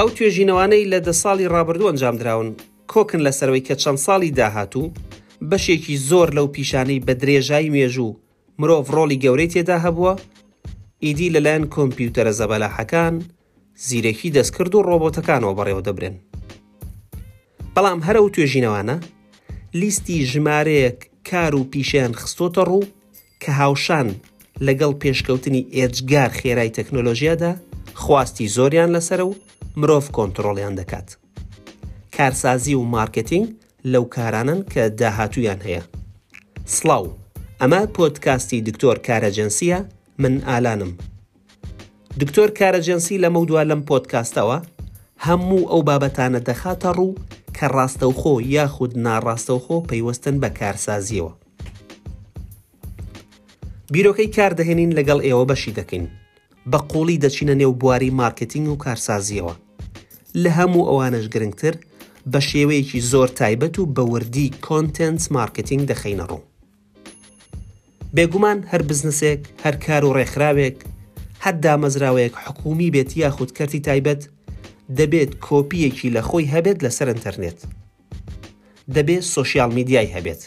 ئەو توێژینەوانەی لە دە ساڵی ڕابردوو ئەنجامدراون کۆکن لەسەرەوەی کە چەند ساڵی داهاتوو بەشێکی زۆر لەو پیشانەی بە درێژایی مێژوو مرۆڤ ڕۆڵی گەورەی تێدا هەبووە ئیدی لەلایەن کۆمپیوتەرە زەبەلاحەکان زیرەکی دەستکرد و ڕۆبۆتەکانەوە بەڕێوەدەبرێن. بەڵام هەر ئەو توێژینەوانە لیستی ژمارەیەک کار و پیشەیان خستۆتە ڕوو کە هاوشان لەگەڵ پێشکەوتنی ئێجگار خێرای تەکنۆلۆژیادا خواستی زۆریان لەسەر و مرۆڤ کۆنتترۆڵیان دەکات. کارسازی و مارکتینگ لەو کارانن کە داهاتوویان هەیە. سڵاو، ئەمە پۆدکاستی دکتۆر کارەجەنسییە، من ئالانم. دکتۆر کارەجەنسی لەمەودوا لەم پۆدکاستەوە هەموو ئەو بابەتانە دەخاتە ڕوو کە ڕاستەوخۆ یاخود ناڕاستەوخۆ پەیوەستن بە کارسازیەوە. بیرۆکەی کار دەهێنین لەگەڵ ئێوە بەشی دەکەین. بە قوڵی دەچینە نێو بواری مارکتینگ و کارسازیەوە. لە هەموو ئەوانش گرنگتر بە شێوەیەکی زۆر تایبەت و بەوردی کۆنتنس مارکتینگ دەخینە ڕوو. بێگومان هەر بزنسێک، هەر کار و ڕێکخراوێک، هەر دامەزراوەیەک حکوومی بێت یاخود کەرتی تایبەت، دەبێت کۆپییەکی لە خۆی هەبێت لەسەر ئینتەرنێت. دەبێت سۆشیال میدیای هەبێت،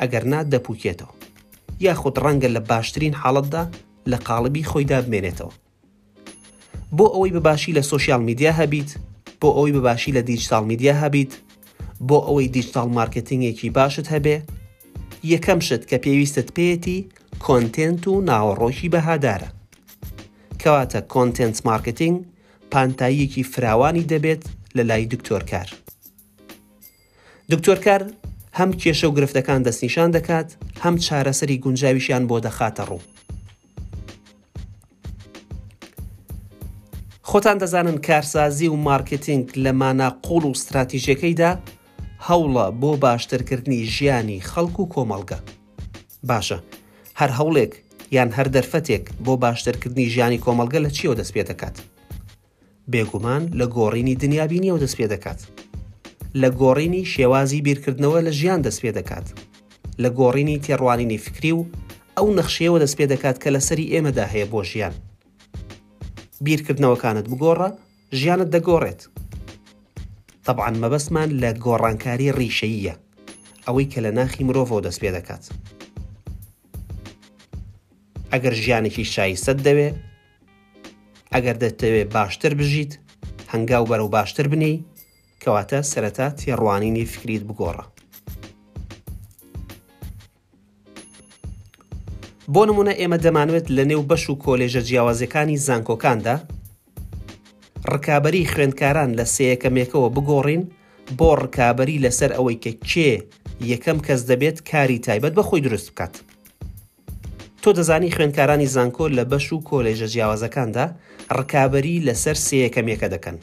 ئەگەر نا دەپووکێتەوە. یاخود ڕەنگە لە باشترین حاڵەتدا لە قاڵبی خۆیدا بمێنێتەوە. بۆ ئەوەی بەباشی لە سۆشیال میدیا هەبیت، بۆ ئەوەی بەباشی لە دیجتاڵ میدیا هەبیت، بۆ ئەوەی دیجتاڵ مارکێتینگێکی باشت هەبێ، یەکەم شت کە پێویستت پێیەتی کۆنتێنت و ناوەڕۆکی بەهادارە. کەواتە کۆنتێنت مارکێتینگ پانتاییەکی فراوانی دەبێت لە لای دکتۆر کار. دکتۆر کار هەم کێشە و گرفتەکان دەستنیشان دەکات هەم چارەسەری گونجاویشیان بۆ دەخاتە ڕوو. خۆتان دەزانن کارسازی و مارکتینگ لە مانا قوڵ و ستراتیژەکەیدا هەوڵە بۆ باشترکردنی ژیانی خەڵک و کۆمەڵگە باشە هەر هەوڵێک یان هەر دەرفەتێک بۆ باشترکردنی ژیانی کۆمەڵگە لە چیەوە دەست پێ دەکات بێگومان لە گۆڕینی دنیابینیەوە دەست پێ دەکات. لە گۆڕینی شێوازی بیرکردنەوە لە ژیان دەست پێ دەکات. لە گۆڕینی تێڕوانینی فکری و ئەو نەخشەیەوە دەست پێ دەکات کە لەسەری ئێمەدا هەیە بۆ ژیان. بیرکردنەوەکانت بگۆڕە، ژیانت دەگۆڕێت. طبعا مەبەستمان لە گۆڕانکاری ڕیشەییە، ئەوەی کە لە ناخی مرۆڤەوە دەست پێ دەکات. ئەگەر ژیانێکی شایستەت دەوێ، ئەگەر دەتەوێ باشتر بژیت، هەنگاو بەرەو باشتر بنێی، کەواتە سەرەتا تێڕوانینی فکریت بگۆڕە. بۆ نمونە ئێمە دەمانوێت لە نێو بەش و کۆلێژە جیاوازەکانی زانکۆکاندا ڕکابەری خوێندکاران لە سەیەکەمێکەوە بگۆڕین بۆ ڕکابەری لەسەر ئەوەی کە کێ یەکەم کەس دەبێت کاری تایبەت بە خۆی دروست بکات. تۆ دەزانی خوێندکارانی زانکۆ لە بەش و کۆلێژە جیاوازەکاندا ڕکابەری لەسەر سێ یەکەمیەکە دەکەن.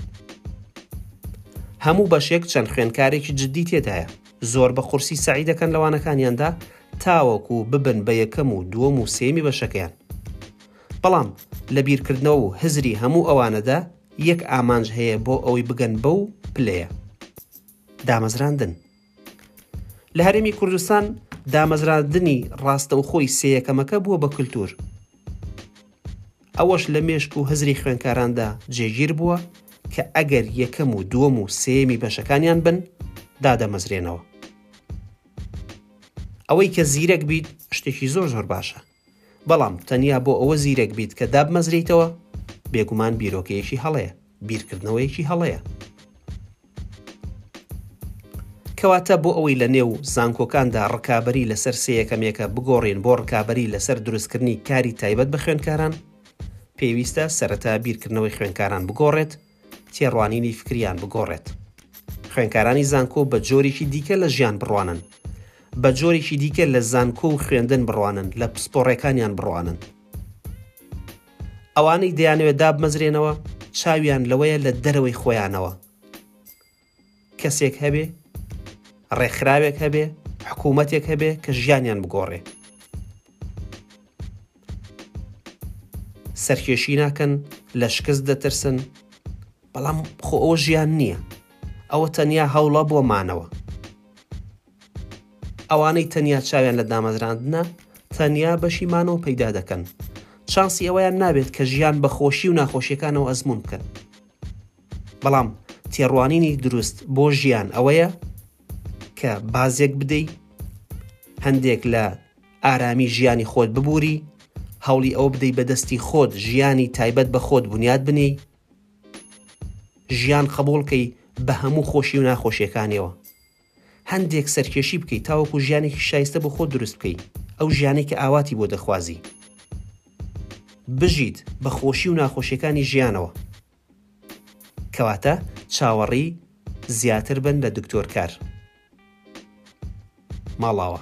هەموو بەشێک چەند خوێندکارێکی جددی تێدایە، زۆر بە قورسی سەعی دەکەن لە وانەکانیاندا تاوەکو ببن بە یەکەم و دووەم و سێمی بەشەکەیان. بەڵام لە بیرکردنەوە و هزری هەموو ئەوانەدا یەک ئامانج هەیە بۆ ئەوەی بگەن بەو پلەیە. دامەزراندن. لە هەرێمی کوردستان دامەزراندنی ڕاستەوخۆی سێیەکەمەکە بووە بە کللتور ئەوەش لە مێشک و هزری خوێنکاراندا جێگیر بووە کە ئەگەر یەکەم و دووەم و سێمی بەشەکانیان بن دادەمەزرێنەوە ئەوەی کە زیرەک بیت شتێکی زۆر زۆر باشە بەڵام تەنیا بۆ ئەوە زیرەک بیت کە دابمەزرێیتەوە، بێگومان بیرۆکەیەکی هەڵەیە، بیرکردنەوەیەکی هەڵەیە. کەواتە بۆ ئەوەی لە نێو زانکۆکاندا ڕکابەری لەسەر سێ یەکەمێکە بگۆڕین بۆ ڕکابەری لەسەر دروستکردنی کاری تایبەت بە خوێندکاران، پێویستە سەرەتا بیرکردنەوەی خوێندکاران بگۆڕێت، تێڕوانینی فکریان بگۆڕێت. خوێنکارانی زانکۆ بە جۆرێکی دیکە لە ژیان بڕوانن. بە جۆرێکی دیکە لە زانکۆ و خوێندن بڕوانن، لە پسپۆڕێکانیان بڕوانن. ئەوانەی دەیانەوێت دابمەزرێنەوە، چاویان لەوەیە لە دەرەوەی خۆیانەوە. کەسێک هەبێ، ڕێکخراوێک هەبێ، حکوومەتێک هەبێ کە ژیانیان بگۆڕێ. سەرکێشی ناکەن، لە شکست دەترسن، بەڵام خۆ ئەوە ژیان نییە. ئەوە تەنیا هەوڵە بۆ مانەوە. ئەوانەی تەنیا چاویان لە دامەزراندنە، تەنیا بەشی مانەوە پەیدا دەکەن. چانسی ئەوەیان نابێت کە ژیان بە خۆشی و ناخۆشیەکانەوە ئەزموون بکەن. بەڵام تێڕوانینی دروست بۆ ژیان ئەوەیە کە بازێک بدەی هەندێک لە ئارامی ژیانی خۆت ببووری هەوڵی ئەو بدەی بەدەستی خۆت ژیانی تایبەت بە خۆت بنیاد بنی ژیان قبولکەی بە هەموو خۆشی و ناخۆشیەکانیەوە هەندێک سەرکێشی بکەیت تاوەکو ژیانێکی شایستە بۆ خۆ دروست بکەیت ئەو ژیانەی کە ئاواتی بۆ دەخوازی بژیت بە خۆشی و ناخۆشیەکانی ژیانەوە کەواتە چاوەڕی زیاتر بن لە دکتۆر کار ماڵاوە.